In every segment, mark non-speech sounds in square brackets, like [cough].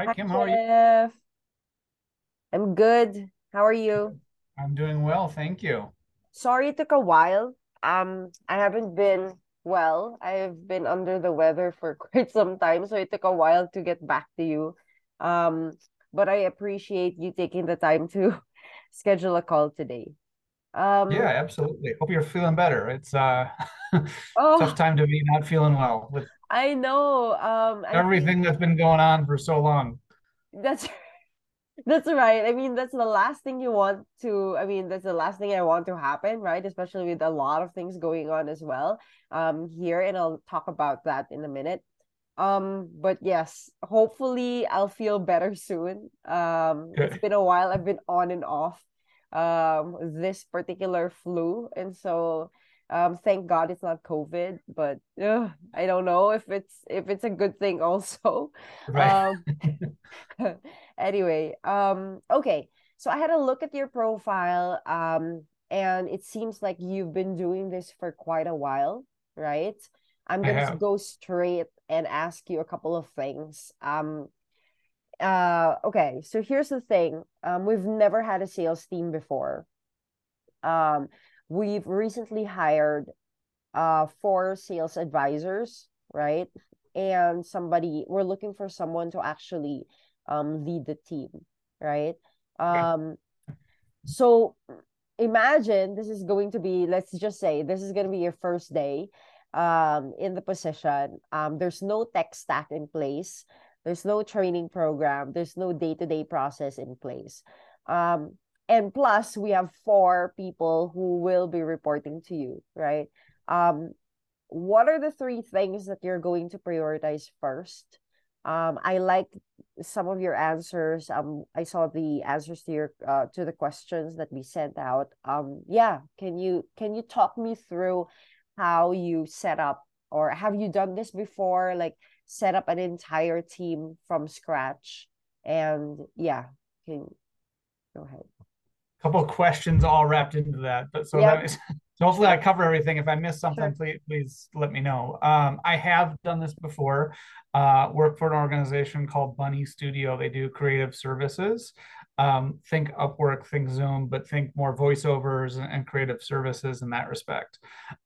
Hi, Kim. How are you? I'm good. How are you? I'm doing well, thank you. Sorry it took a while. Um, I haven't been well. I've been under the weather for [laughs] quite some time, so it took a while to get back to you. Um, but I appreciate you taking the time to [laughs] schedule a call today. Yeah, Um, absolutely. Hope you're feeling better. It's uh [laughs] tough oh, time to be not feeling well with I know. Um, I think everything that's been going on for so long. That's [laughs] That's right. I mean, that's the last thing you want to, I mean, that's the last thing I want to happen, right? Especially with a lot of things going on as well um here, and I'll talk about that in a minute. Um, but yes, hopefully I'll feel better [laughs] soon. Um, it's been a while. I've been on and off um this particular flu, and so um thank God it's not COVID, but ugh, I don't know if it's if it's a good thing also. [laughs] Right. Um [laughs] [laughs] Anyway, um, okay. So I had a look at your profile, um, and it seems like you've been doing this for quite a while, right? I'm gonna go straight and ask you a couple of things. Um, uh, okay, so here's the thing. Um, we've never had a sales team before. Um, we've recently hired uh four sales advisors, right? And somebody, we're looking for someone to actually um lead the team, right? Um, so imagine this is going to be, let's just say this is going to be your first day um in the position. Um, there's no tech stack in place. There's no training program. There's no day-to-day process in place. Um, and plus we have four people who will be reporting to you, right? Um, what are the three things that you're going to prioritize first? Um, I like some of your answers. Um, I saw the answers to your uh, to the questions that we sent out. Um, yeah, can you can you talk me through how you set up or have you done this before? Like set up an entire team from scratch? And yeah, can go ahead. Couple of questions all wrapped into that. But so Yep, that is so [laughs] hopefully I cover everything. If I miss something, sure. please please let me know. Um, I have done this before. Uh, work for an organization called Bunny Studio. They do creative services. Um, think Upwork, think Zoom, but think more voiceovers and, and creative services in that respect.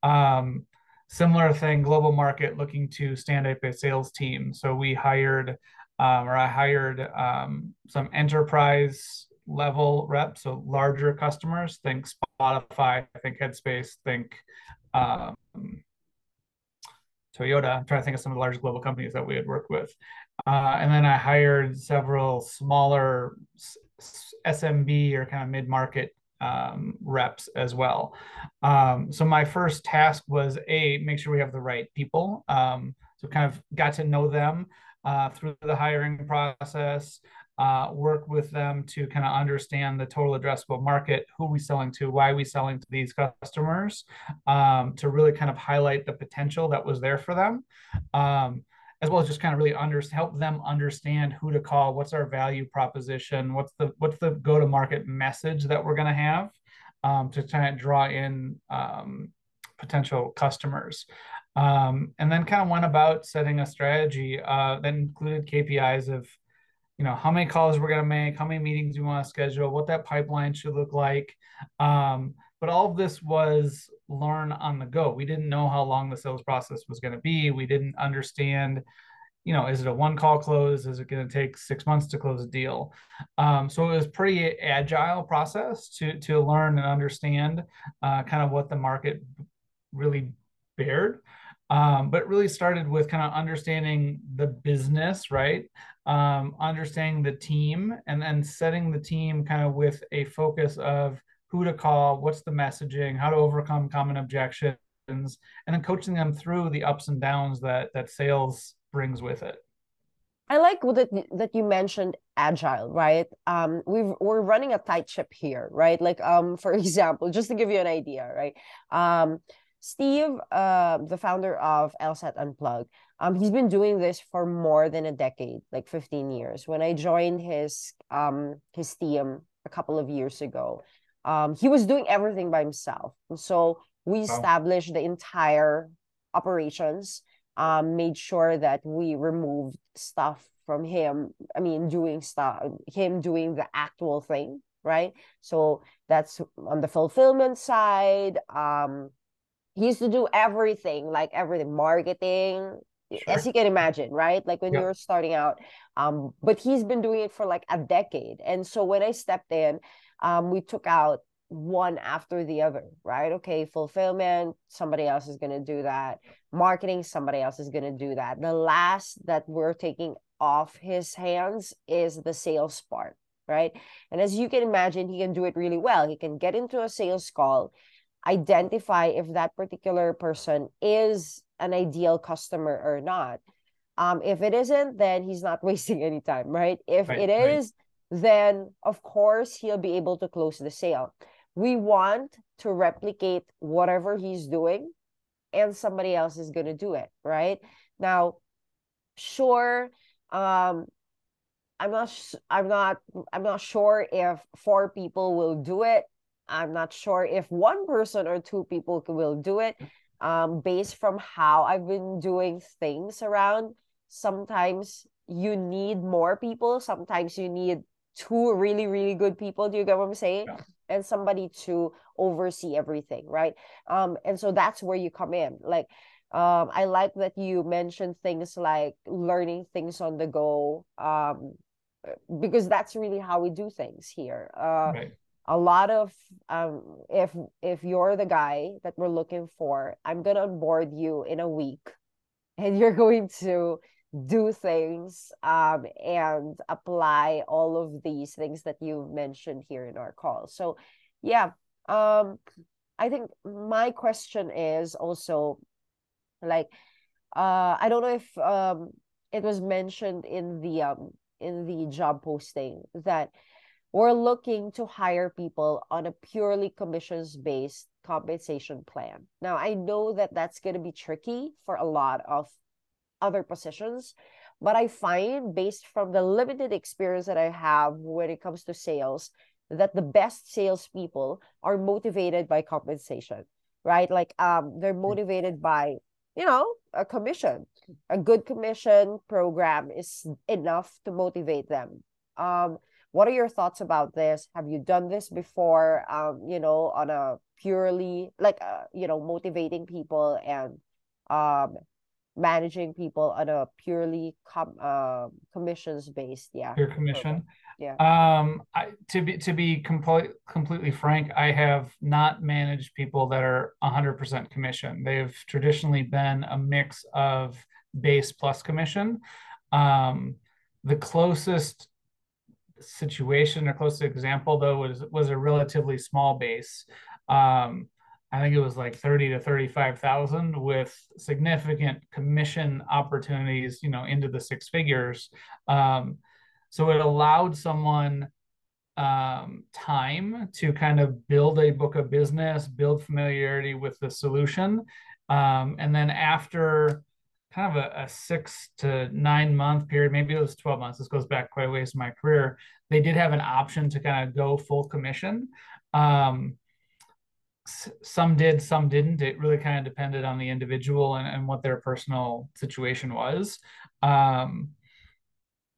Um, similar thing, global market looking to stand up a sales team. So we hired um, or I hired um, some enterprise level reps, so larger customers. Think Spotify, think Headspace, think um, Toyota. I'm trying to think of some of the large global companies that we had worked with. Uh, and then I hired several smaller SMB or kind of mid market um, reps as well. Um, so my first task was a make sure we have the right people. Um, so kind of got to know them uh, through the hiring process, uh, work with them to kind of understand the total addressable market, who we selling to, why we selling to these customers, um, to really kind of highlight the potential that was there for them. Um, as well as just kind of really under, help them understand who to call, what's our value proposition, what's the what's the go to market message that we're going to have um, to try and draw in um, potential customers. Um, and then kind of went about setting a strategy uh, that included KPIs of you know how many calls we're going to make how many meetings we want to schedule what that pipeline should look like. Um, but all of this was learn on the go. We didn't know how long the sales process was going to be. We didn't understand you know is it a one call close? Is it going to take six months to close a deal? Um, so it was pretty agile process to to learn and understand uh, kind of what the market really bared. Um, but really started with kind of understanding the business right um, understanding the team and then setting the team kind of with a focus of who to call, what's the messaging, how to overcome common objections, and then coaching them through the ups and downs that that sales brings with it. I like that that you mentioned agile, right? Um, we've we're running a tight ship here, right? Like, um, [laughs] for example, just to give you an idea, right? Um, Steve, uh, the founder of LSAT Unplugged, um, he's been doing this for more than a decade, like 15 years. When I joined his um his team a couple of years ago, um, he was doing everything by himself. And so we Wow. established the entire operations um, made sure that we removed stuff from him i mean doing stuff him doing the actual thing right so that's on the fulfillment side um he used to do everything like everything marketing sure. as you can imagine right? Like when yep. you're starting out um but he's been doing it for like a decade. And so when i stepped in um we took out one after the other right? Okay fulfillment somebody else is going to do that. Marketing somebody else is going to do that. The last that we're taking off his hands is the sales part right? And as you can imagine he can do it really well. He can get into a sales call identify if that particular person is an ideal customer or not. Um, if it isn't, then he's not [laughs] wasting any time, right? If right, it is, right. then of course he'll be able to close the sale. We want to replicate whatever he's doing, and somebody else is going to do it, right? Now, sure, um, I'm not, I'm not, I'm not sure if four people will do it I'm not sure if one person or two people will do it. Um, based from how I've been doing things around, sometimes you need more people. Sometimes you need two really, really good people. Do you get what I'm saying? Yeah. And somebody to oversee everything, right? Um, and so that's where you come in. Like, um, I like that you mentioned things like learning things on the go. Um, because that's really how we do things here. Uh, right a lot of um if if you're the guy that we're looking for i'm gonna onboard you in a week [laughs] and you're going to do things um and apply all of these things that you've mentioned here in our call. So yeah um i think my question is also like uh i don't know if um it was mentioned in the um in the job posting that we're looking to hire people on a purely commissions based compensation plan. Now, I know that that's going to be tricky for a lot of other positions, but I find based from the limited experience that I have when it comes to sales, that the best salespeople are motivated by compensation, right? Like um, they're hmm. motivated by you know a commission. A good commission program is enough to motivate them. Um, what are your thoughts about this? Have you done this before um you know on a purely like uh, you know motivating people and um managing people on a purely com- uh, commissions based? Yeah your commission? Yeah. Um I, to be to be complete, completely frank i have not managed people that are 100% commission. They've traditionally been a mix of base plus commission. Um the closest situation or close to example though was was a relatively small base. Um, I think it was like thirty to thirty-five thousand with significant commission opportunities, you know, into the six figures. Um, so it allowed someone um, time to kind of build a book of business, build familiarity with the solution, um, and then after kind of a, a, six to nine month period, maybe it was 12 months. This goes back quite a ways in my career. They did have an option to kind of go full commission. Um, some did, some didn't. It really kind of depended on the individual and, and what their personal situation was. Um,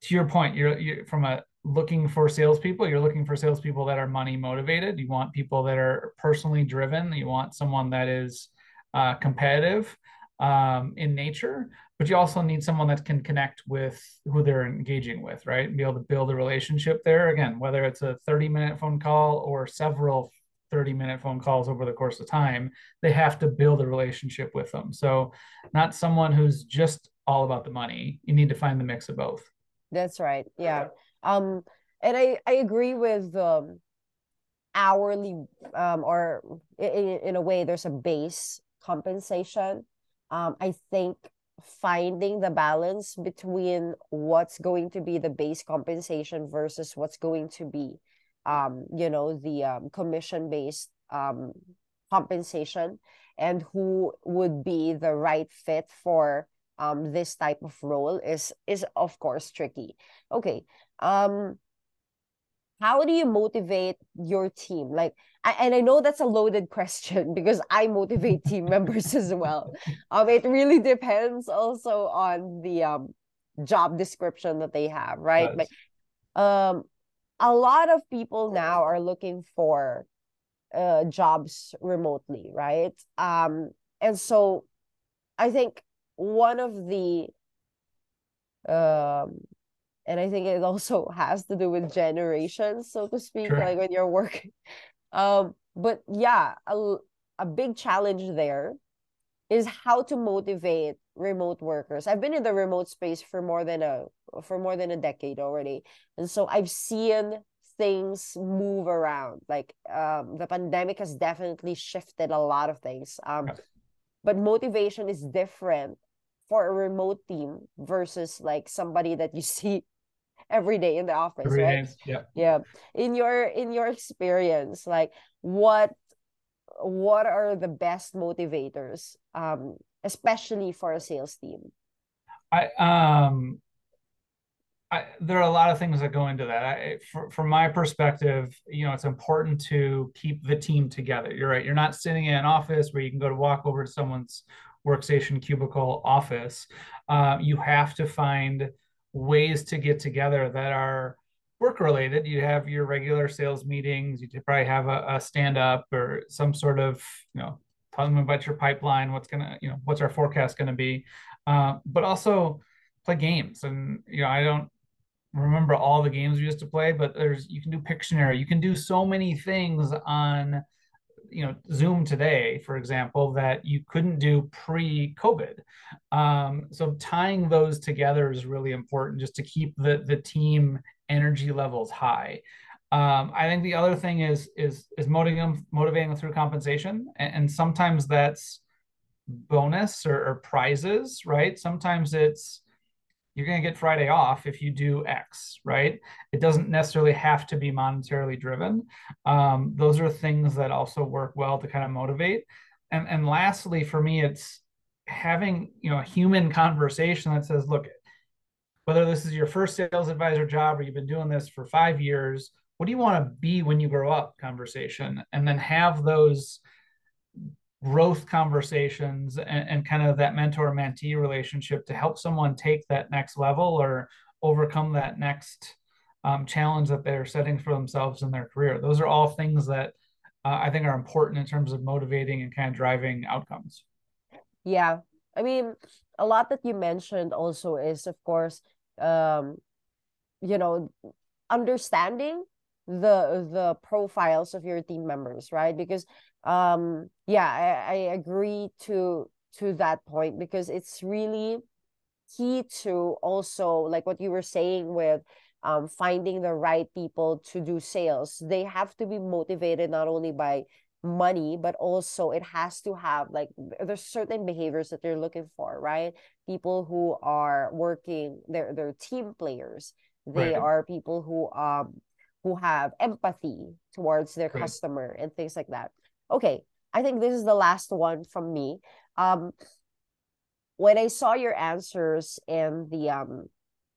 to your point, you're, you're from a looking for salespeople, you're looking for salespeople that are money motivated. You want people that are personally driven. You want someone that is uh, competitive um, in nature, but you also need someone that can connect with who they're engaging with, right? And be able to build a relationship there. Again, whether it's a 30 minute phone call or several 30 minute phone calls over the course of time, they have to build a relationship with them. So, not someone who's just all about the money. You need to find the mix of both. That's right. Yeah. Um, and I, I agree with um, hourly um, or in, in a way, there's a base compensation um, I think finding the balance between what's going to be the base compensation versus what's going to be um, you know the um, commission based um, compensation and who would be the right fit for um, this type of role is is of course tricky. Okay um how do you motivate your team like and i know that's a loaded [laughs] question because i motivate team members as well um it really depends also on the um job description that they have, right? But um, a lot of people now are looking for uh, jobs remotely, right? Um, and so I think one of the um and I think it also [laughs] has to do with generations, so to speak, sure. like when you're working. [laughs] Um, but yeah, a, a big challenge there is how to motivate remote workers. I've been in the remote space for more than a for more than a decade already. And so I've seen things move around. Like um the pandemic has definitely shifted a lot of things. Um but motivation is different for a remote team versus like somebody that you [laughs] see every day in the office, every right? Day. Yeah. Yeah. In your in your experience, like what what are the best motivators um especially for a sales team i um I, there are a lot of things that go into that. I, for, from my perspective, you know, it's important to keep the team together. You're right. You're not sitting in an office where you can go to walk over to someone's workstation, cubicle, office. Uh, you have to find ways to get together that are work related. You have your regular sales meetings. You probably have a, a stand up or some sort of you know tell them about your pipeline what's gonna you know what's our forecast gonna be. Uh, but also play games. And you know i don't remember all the games we used to play but there's you can do pictionary. You can do so many things on you know zoom today for example that you couldn't do pre-covid um, so tying those together is really important just to keep the the team energy levels high. Um, I think the other thing is is is motivating them, motivating them through compensation, and, and sometimes that's bonus or, or, prizes, right? Sometimes it's you're going to get Friday off if you do X, right? It doesn't necessarily have to be monetarily driven. Um, those are things that also work well to kind of motivate. And and lastly, for me, it's having you know a human conversation that says, look, whether this is your first sales advisor job or you've been doing this for five years, what do you want to be when you grow up conversation? And then have those growth conversations and, and kind of that mentor mentee relationship to help someone take that next level or overcome that next um, challenge that they're setting for themselves in their career. Those are all things that uh, I think are important in terms of motivating and kind of driving outcomes. Yeah. I mean, a lot that you mentioned also is, of course, um you know understanding the the profiles of your team members right because um yeah I, I agree to to that point because it's really key to also like what you were saying with um finding the right people to do sales they have to be motivated not only by money but also it has to have like there's certain behaviors that they're looking for right people who are working they're they're team players they right. are people who um who have empathy towards their right. customer and things like that okay i think this is the last one from me um when i saw your answers and the um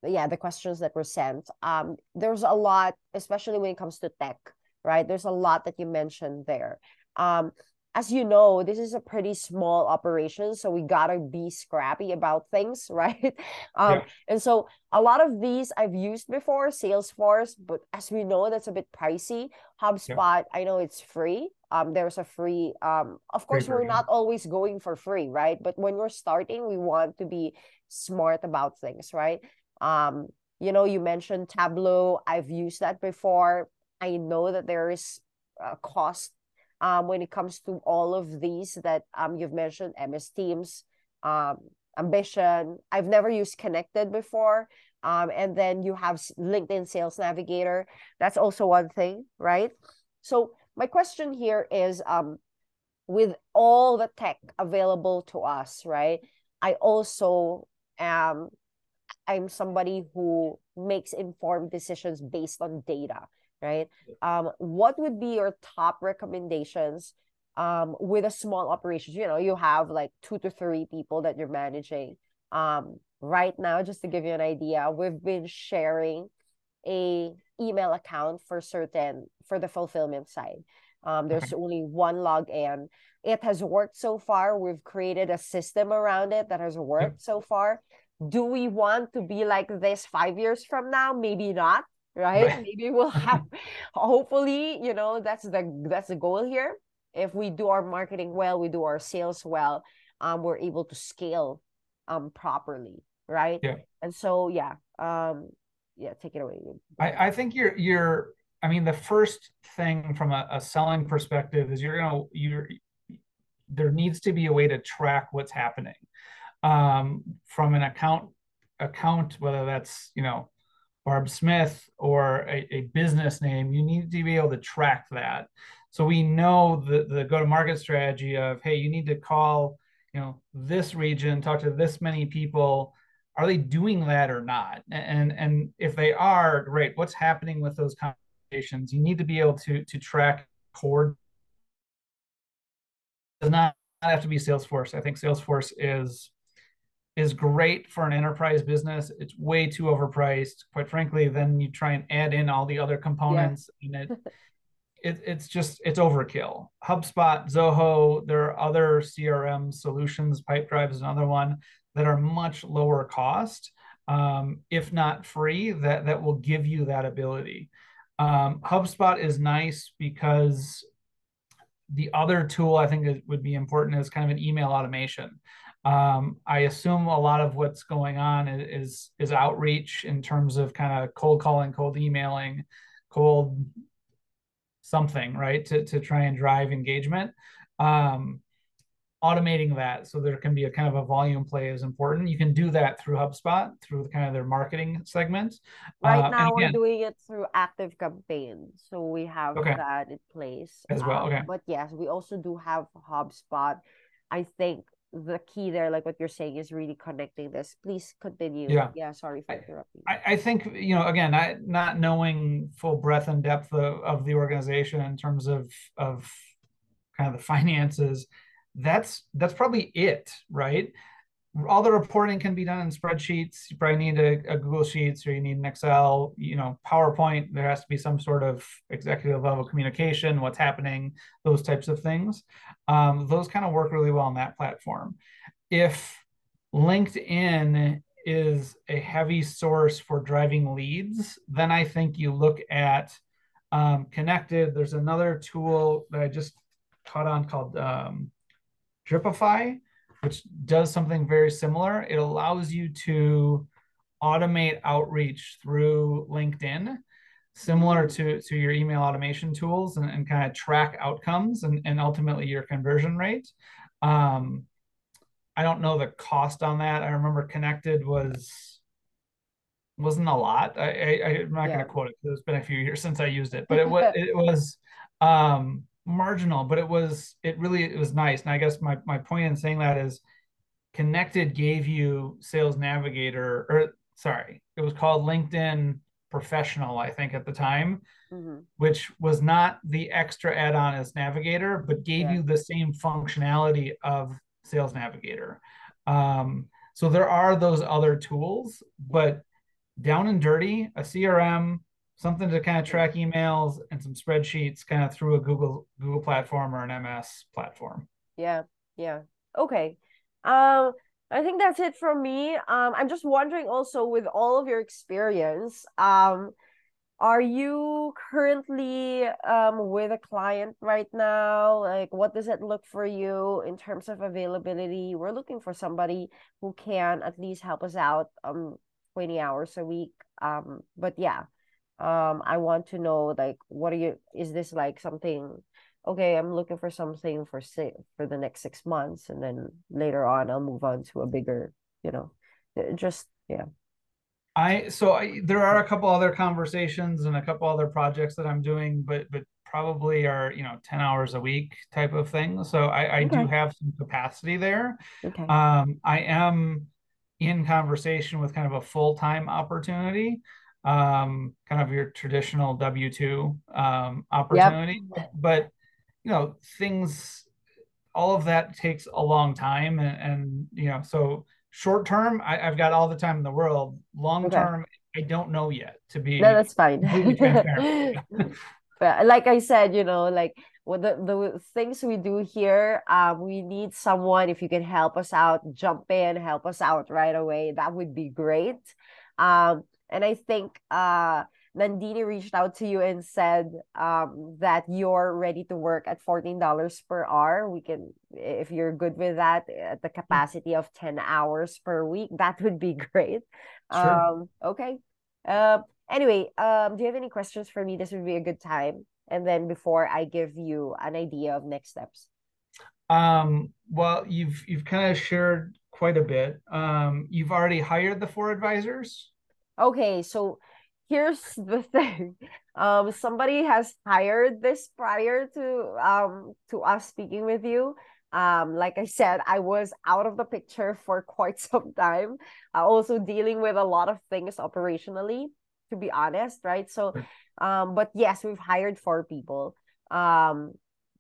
yeah the questions that were sent um there's a lot especially when it comes to tech right there's a lot that you mentioned there um, as you know, this is a pretty small operation, so we gotta be scrappy about things, [laughs] right? Um, yeah. and so a lot of these I've used before, Salesforce, but as we know, that's a bit pricey. HubSpot, yeah. I know it's free. Um, there's a free. Um, of course, free we're not always going for free, right? But when we're starting, we want to be smart about things, right? Um, you know, you mentioned Tableau. I've used that before. I know that there is a cost um, when it comes to all of these that um, you've mentioned, MS Teams, um, Ambition. I've never used Kennected before. Um, and then you have LinkedIn Sales Navigator. That's also one thing, right? So my question here is, um, with all the tech available to us, right? I also am I'm somebody who makes informed decisions based on data right? Um, what would be your top recommendations um, with a small operation? You know, you have like two to three people that you're managing. Um, right now, just to give you an idea, we've been sharing a email account for certain for the fulfillment side. Um, there's only one login. It has worked so far. We've created a system around it that has worked so far. do we want to be like this five years from now maybe not right, right. maybe we'll [laughs] have hopefully you know that's the that's the goal here if we do our marketing well we do our sales well um we're able to scale um properly right yeah and so yeah um yeah take it away i i think you're you're i mean the first thing from a, a selling perspective is you're gonna you're there needs to be a way to track what's happening um, from an account account, whether that's you know Barb Smith or a, a, business name, you need to be able to track that. So we know the, the go-to-market strategy of, hey, you need to call, you know, this region, talk to this many people. Are they doing that or not? And and if they are, great. What's happening with those conversations? You need to be able to to track core. Does not have to be Salesforce. I think Salesforce is is great for an enterprise business. It's way too overpriced. Quite frankly, then you try and add in all the other components yeah. and it, [laughs] it it's just it's overkill. HubSpot, Zoho, there are other CRM solutions, Pipedrive is another one that are much lower cost, um, if not free, that that will give you that ability. Um, HubSpot is nice because the other tool I think would be important is kind of an email automation. Um, I assume a lot of what's going on is is outreach in terms of kind of cold calling, cold emailing, cold something, right? To to try and drive engagement. Um, automating that so there can be a kind of a volume play is important. You can do that through HubSpot, through the kind of their marketing segments. Right uh, now, again, we're doing it through ActiveCampaign, so we have okay. that in place as well. Um, okay, but yes, we also do have HubSpot. I think the key there, like what you're saying, is really connecting this. Please continue. Yeah. Yeah. Sorry for interrupting. I, I think, you know, again, I, not knowing full breadth and depth of, of the organization in terms of, of kind of the finances, that's, that's probably it, right? all the reporting can be done in spreadsheets. You probably need a, a, Google Sheets or you need an Excel, you know, PowerPoint. There has to be some sort of executive level communication, what's happening, those types of things. Um, those kind of work really well on that platform. If LinkedIn is a heavy source for driving leads, then I think you look at um, Kennected. There's another tool that I just caught on called um, Dripify which does something very similar. It allows you to automate outreach through LinkedIn, similar to, to your email automation tools, and, and kind of track outcomes and, and ultimately your conversion rate. Um, I don't know the cost on that. I remember Kennected was wasn't a lot. I, I am not yeah. going to quote it because it's been a few years since I used it, but it was [laughs] it was um, marginal, but it was it really it was nice. And I guess my my point in saying that is Kennected gave you Sales Navigator, or sorry, it was called LinkedIn Professional, I think at the time, mm-hmm. which was not the extra add-on as Navigator, but gave yeah. you the same functionality of Sales Navigator. Um, so there are those other tools, but down and dirty, a CRM, something to kind of track emails and some spreadsheets kind of through a Google Google platform or an MS platform. Yeah, yeah. Okay. Um I think that's it from me. Um I'm just wondering also with all of your experience, um are you currently um with a client right now? Like what does it look for you in terms of availability? We're looking for somebody who can at least help us out um 20 hours a week. Um but yeah, um i want to know like what are you is this like something okay i'm looking for something for say for the next six months and then later on i'll move on to a bigger you know just yeah i so I, there are a couple other conversations and a couple other projects that i'm doing but but probably are you know 10 hours a week type of thing so i i okay. do have some capacity there okay. um i am in conversation with kind of a full-time opportunity um, kind of your traditional W two um, opportunity. Yep. But you know, things, all of that takes a long time, and, and you know, so short term, I, have got all the time in the world. Long okay. term, I don't know yet. To be no, that's fine. [laughs] but like I said, you know, like what the, the things we do here, um, we need someone, if you can help us out, jump in, help us out right away. That would be great. Um, and I think uh, Nandini reached out to you and said um, that you're ready to work at $14 per hour. We can, if you're good with that, at the capacity of 10 hours per week, that would be [laughs] great. Sure. Um, okay. Uh, anyway, um, do you have any questions for me? This would be a good time. And then before I give you an idea of next steps. Um, well, you've you've kind of shared quite a bit. Um, you've already hired the four advisors. Okay, so here's the [laughs] thing. Um, somebody has hired this prior to um to us speaking with you. Um, like I said, I was out of the picture for [laughs] quite some time. Uh, also dealing with a lot of things operationally, to be honest, right? So, um, but yes, we've hired four people. Um,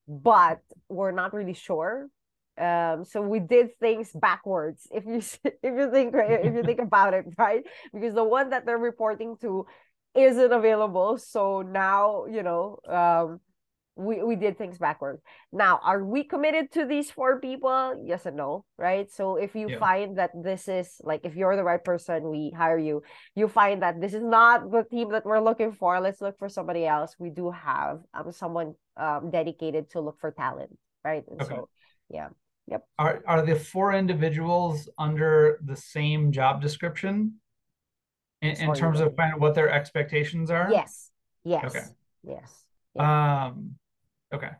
but we're not really sure um so we did things backwards if you [laughs] if you think if you think [laughs] about it right? Because the one that they're reporting to isn't available so now you know um we we did things backwards. Now are we committed to these four people? Yes and no right? So if you yeah. find that this is like if you're the right person we hire you you find that this is not the team that we're looking for let's look for somebody else we do have um someone um dedicated to look for talent right? And okay. so yeah Yep. Are are the four individuals under the same job description in, in terms of kind of what their expectations are? Yes. Yes. Okay. Yes. Um okay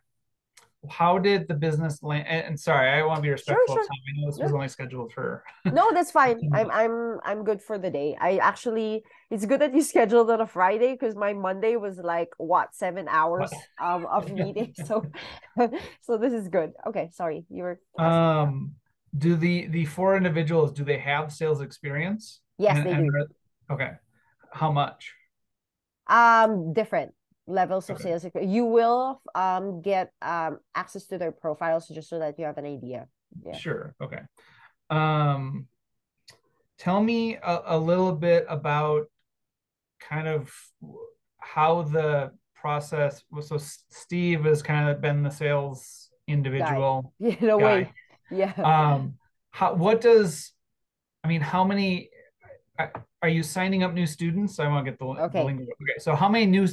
how did the business land and, and sorry i want to be respectful sure, sure. of time. I know this was only scheduled for [laughs] no that's fine. I'm i'm i'm good for the day. I actually it's good that you [laughs] scheduled on a friday because my monday was like what seven hours um, of [laughs] meeting. So so this is good. Okay sorry you were um do the the four individuals do they have sales experience? Yes and, they do. okay how much? Um different levels of okay. sales you will um get um access to their profiles just so that you have an idea yeah. sure okay um tell me a, a little bit about kind of how the process was so steve has kind of been the sales individual [laughs] guy. a guy. way yeah um how what does i mean how many are you signing up new students i want to get the, okay. the okay so how many new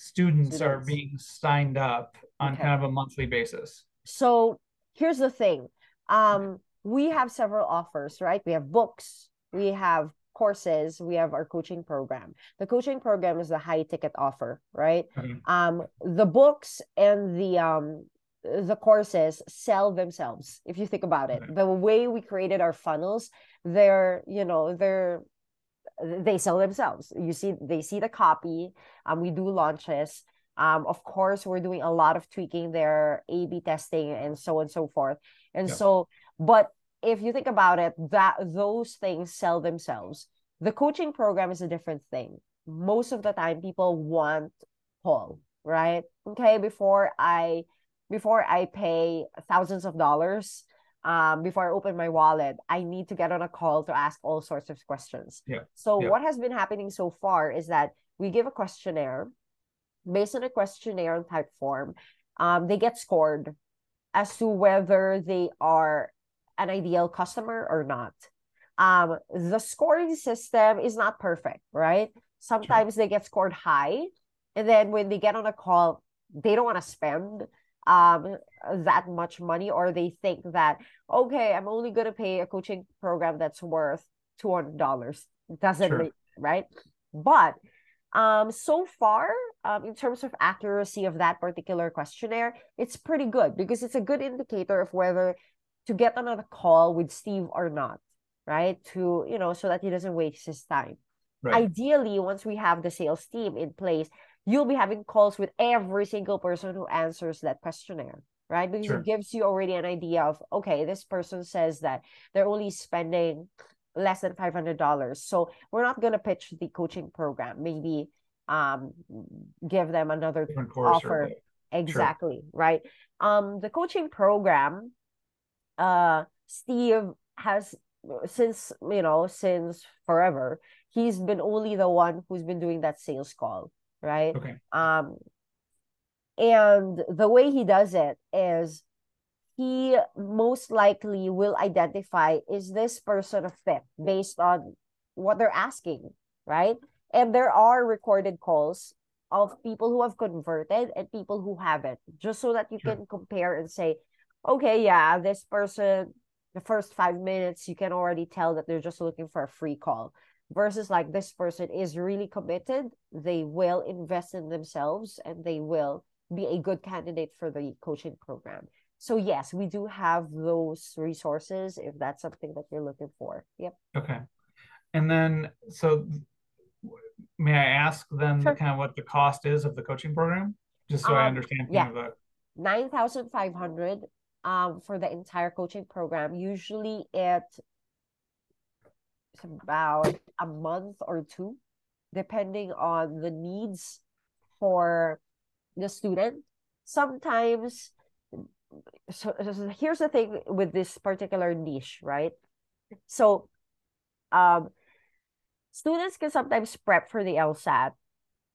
students, students. are being signed up on okay. kind of a monthly basis? So here's the thing. Um, we have several offers, right? We have books, we have courses, we have our coaching program. The coaching program is the high ticket offer, right? Mm-hmm. Um, the books and the um the courses sell themselves if you think about it the way we created our funnels they're you know they're they sell themselves. You see, they see the copy. Um, we do launches. Um, of course, we're doing a lot of tweaking there, A/B testing, and so on and so forth. And yeah. so, but if you think about it, that those things sell themselves. The coaching program is a different thing. Most of the time, people want pull, right? Okay, before I before I pay thousands of dollars, um, before I open my wallet, I need to get on a call to ask all sorts of questions. Yeah. So yeah. what has been happening so far is that we give a questionnaire based on a questionnaire and type form. Um, they get scored as to whether they are an ideal customer or not. Um, the scoring system is not perfect, right? Sometimes sure. they get scored high, and then when they get on a call, they don't want to spend um that much money or they think that okay i'm only going to pay a coaching program that's worth $200 doesn't sure. make right but um so far um in terms of accuracy of that particular questionnaire it's pretty good because it's a good indicator of whether to get another call with steve or not right to you know so that he doesn't waste his time right. ideally once we have the sales team in place you'll be having calls with every single person who answers that questionnaire right? Because sure. it gives you already an idea of okay this person says that they're only spending less than $500 so we're not going to pitch the coaching program. Maybe um give them another offer. exactly sure. right? Um the coaching program uh steve has since you know since forever he's been only the one who's been doing that sales call right okay um And the way he does it is he most likely will identify is this person a fit based on what they're asking, right? And there are recorded calls of people who have converted and people who haven't, just so that you sure. can compare and say, okay, yeah, this person, the first five minutes, you can already tell that they're just looking for a free call. Versus like this person is really committed, they will invest in themselves and they will be a good candidate for the coaching program. So yes, we do have those resources if that's something that you're looking for. Yep. Okay. And then so may I ask then sure. kind of what the cost is of the coaching program? Just so um, I understand yeah. The... Nine thousand five hundred um for the entire coaching program. Usually it it's about a month or two, depending on the needs for the student. Sometimes so, so here's the thing with this particular niche, right? So um students can sometimes prep for the LSAT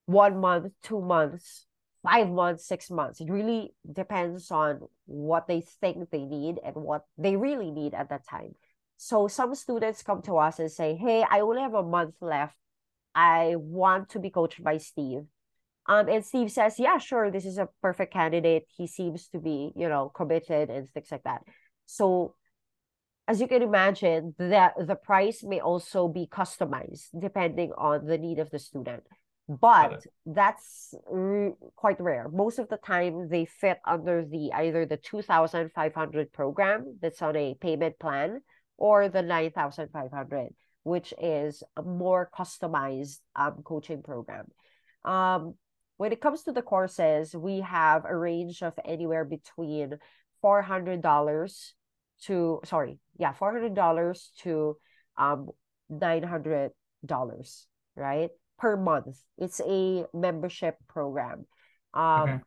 one month, two months, five months, six months. It really depends on what they think they need and what they really need at that time. So some students come to us and say, Hey, I only have a month left. I want to be coached by Steve. Um, and Steve says, Yeah, sure, this is a perfect candidate. He seems to be, you know, committed and things like that. So as you can imagine, that the price may also be customized depending on the need of the student. But that's quite rare. Most of the time, they fit under the either the 2,500 program that's on a payment plan or the 9,500, which is a more customized um, coaching program. Um, when it comes to the courses, we have a range of anywhere between $400 to sorry yeah four hundred dollars to um nine hundred dollars right per month it's a membership program um okay.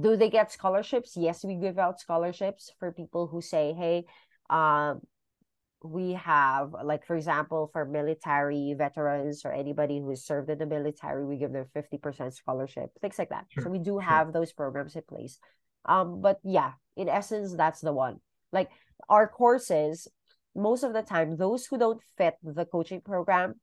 do they get scholarships yes we give out scholarships for people who say hey um we have like for example for military veterans or anybody who has served in the military we give them 50% scholarship things like that sure. so we do sure. have those programs in place um but yeah in essence that's the one like our courses, most of the time, those who don't fit the coaching program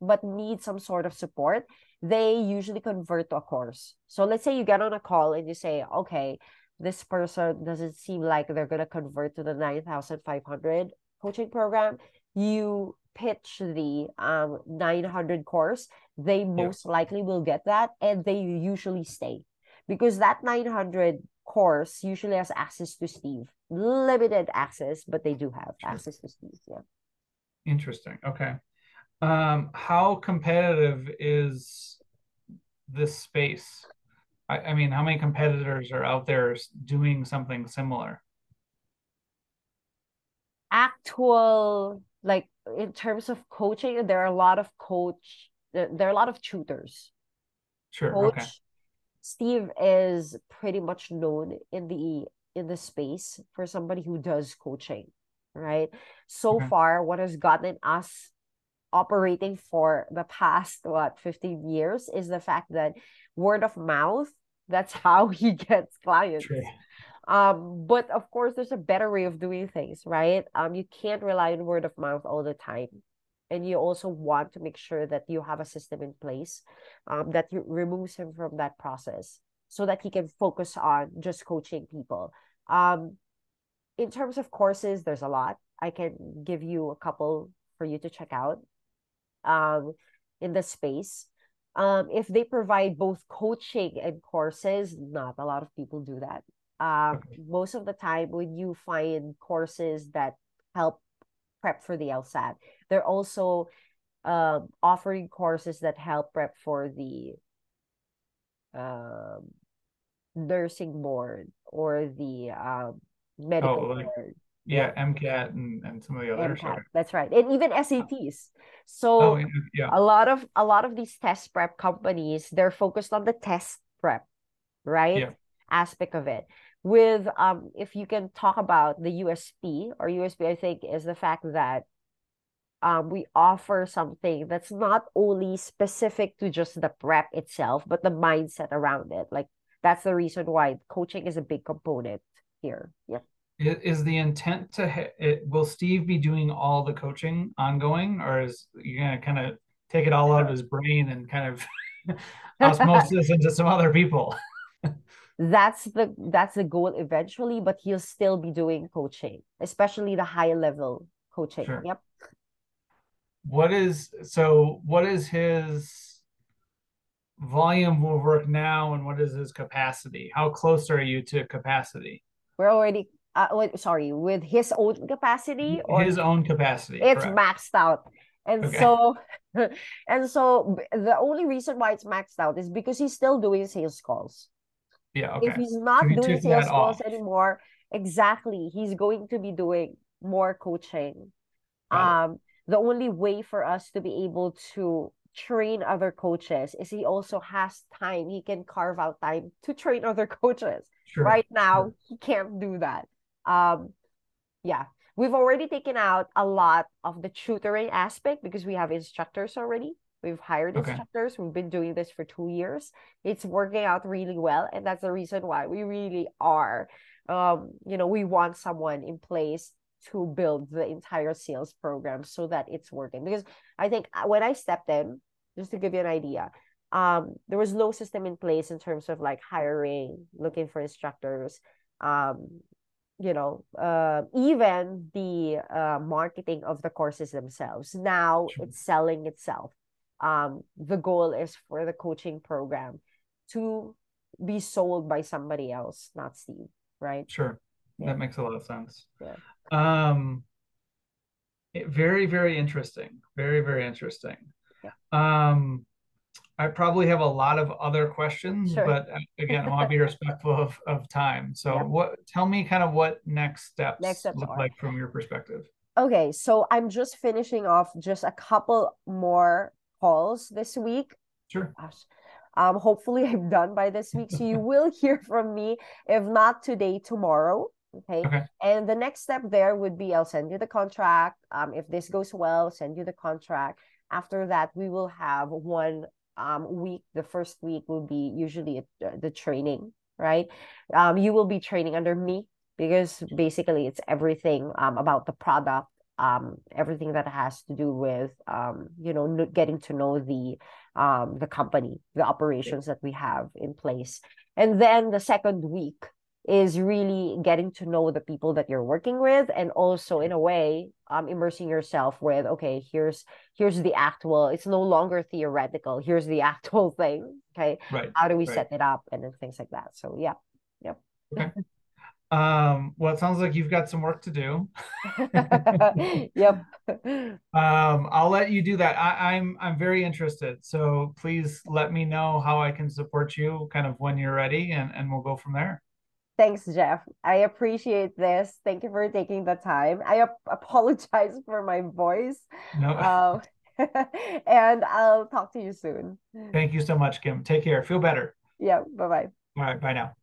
but need some sort of support, they usually convert to a course. So let's say you get on a call and you say, okay, this person doesn't seem like they're going to convert to the 9,500 coaching program. You pitch the um 900 course, they most yeah. likely will get that and they usually stay because that 900 course usually has access to Steve. Limited access, but they do have access to Steve. Yeah. Interesting. Okay. Um, how competitive is this space? I, I mean, how many competitors are out there doing something similar? Actual, like in terms of coaching, there are a lot of coach, there are a lot of tutors. Sure. Coach, okay Steve is pretty much known in the in the space for somebody who does coaching, right? So okay. far, what has gotten us operating for the past what 15 years is the fact that word of mouth that's how he [laughs] gets clients. True. um but of course there's a better way of doing things right? Um you can't rely on word of mouth all the time. And you also want to make sure that you have a system in place um, that removes him from that process so that he can focus on just coaching people. Um, in terms of courses there's a lot. I can give you a couple for you to check out um, in the space um, if they provide both coaching and courses not a lot of people do that um, most of the time when you find courses that help prep for the LSAT. They're also um, offering courses that help prep for the um, nursing board or the um, medical oh, like, board. Yeah, MCAT and, and some of the others. MCAT, that's right. And even SATs. So oh, yeah. a lot of a lot of these test prep companies, they're focused on the test prep, right? Yeah. Aspect of it with um if you can talk about the USP or USP I think is the fact that um we offer something that's not only specific to just the prep itself but the mindset around it like that's the reason why coaching is a big component here. Yep. Is the intent to it, will Steve be doing all the coaching ongoing, or is you gonna kind of take it all out of his brain and kind of [laughs] osmosis into some other people? [laughs] that's the that's the goal eventually, but he'll still be doing coaching, especially the high level coaching. Sure. Yep. What is so? What is his volume of work now, and what is his capacity? How close are you to capacity? We're already uh, wait, sorry, with his own capacity or his own capacity. It's correct. maxed out. And okay. so [laughs] and so the only reason why it's maxed out is because he's still doing sales calls. Yeah. Okay. If he's not so doing sales calls off. anymore, exactly, he's going to be doing more coaching. Um, the only way for us to be able to train other coaches is he also has time. He can carve out time to train other [laughs] coaches. Sure. Right now, sure. he can't do that um yeah we've already taken out a lot of the tutoring aspect because we have instructors already. We've hired okay. instructors. We've been doing this for two years. It's working out really well and that's the reason why we really are um you know we want someone in place to build the entire sales program so that it's working. Because i think uh, when i stepped in just to give you an idea um there was no system in place in terms of like hiring looking for instructors um you know uh, even the uh, marketing of the courses themselves now sure. it's selling itself um, the goal is for the coaching program to be sold by somebody else not steve right sure yeah. that makes a lot of sense yeah. um it, very very interesting very very interesting yeah. um I probably have a lot of other questions, sure. but uh, again, I want to be [laughs] respectful of, of time. So, yeah. what? Tell me kind of what next steps, next steps look are. like from your perspective. Okay, so I'm just finishing off just a couple more calls this week. Sure. Gosh. Um, hopefully, I'm done by this week, so you [laughs] will hear from me. If not today, tomorrow. Okay? okay. And the next step there would be I'll send you the contract. Um, if this goes well, send you the contract. After that, we will have one um, week, the first week will be usually a, the training, right? Um, you will be training under me because basically it's everything um, about the product, um, everything that has to do with um, you know getting to know the um, the company, the operations that we have in place, and then the second week is really getting to know the people that you're working with and also in a way um immersing yourself with okay here's here's the actual it's no longer theoretical here's the [laughs] actual thing okay? Right how do we right. set it up? And then things like that. So yeah yep. Okay. [laughs] Um well it sounds like you've got some work to do. [laughs] Yep. Um i'll let you do that. I, i'm i'm very interested. So please let me know how i can support you kind of when you're ready and and we'll go from there Thanks, Jeff. I appreciate this. Thank you for taking the time. I ap- [laughs] apologize for my voice. No. Um, [laughs] and I'll talk to you soon. Thank you so much, Kim. Take care. Feel better. Yeah. Bye bye. All right. Bye now.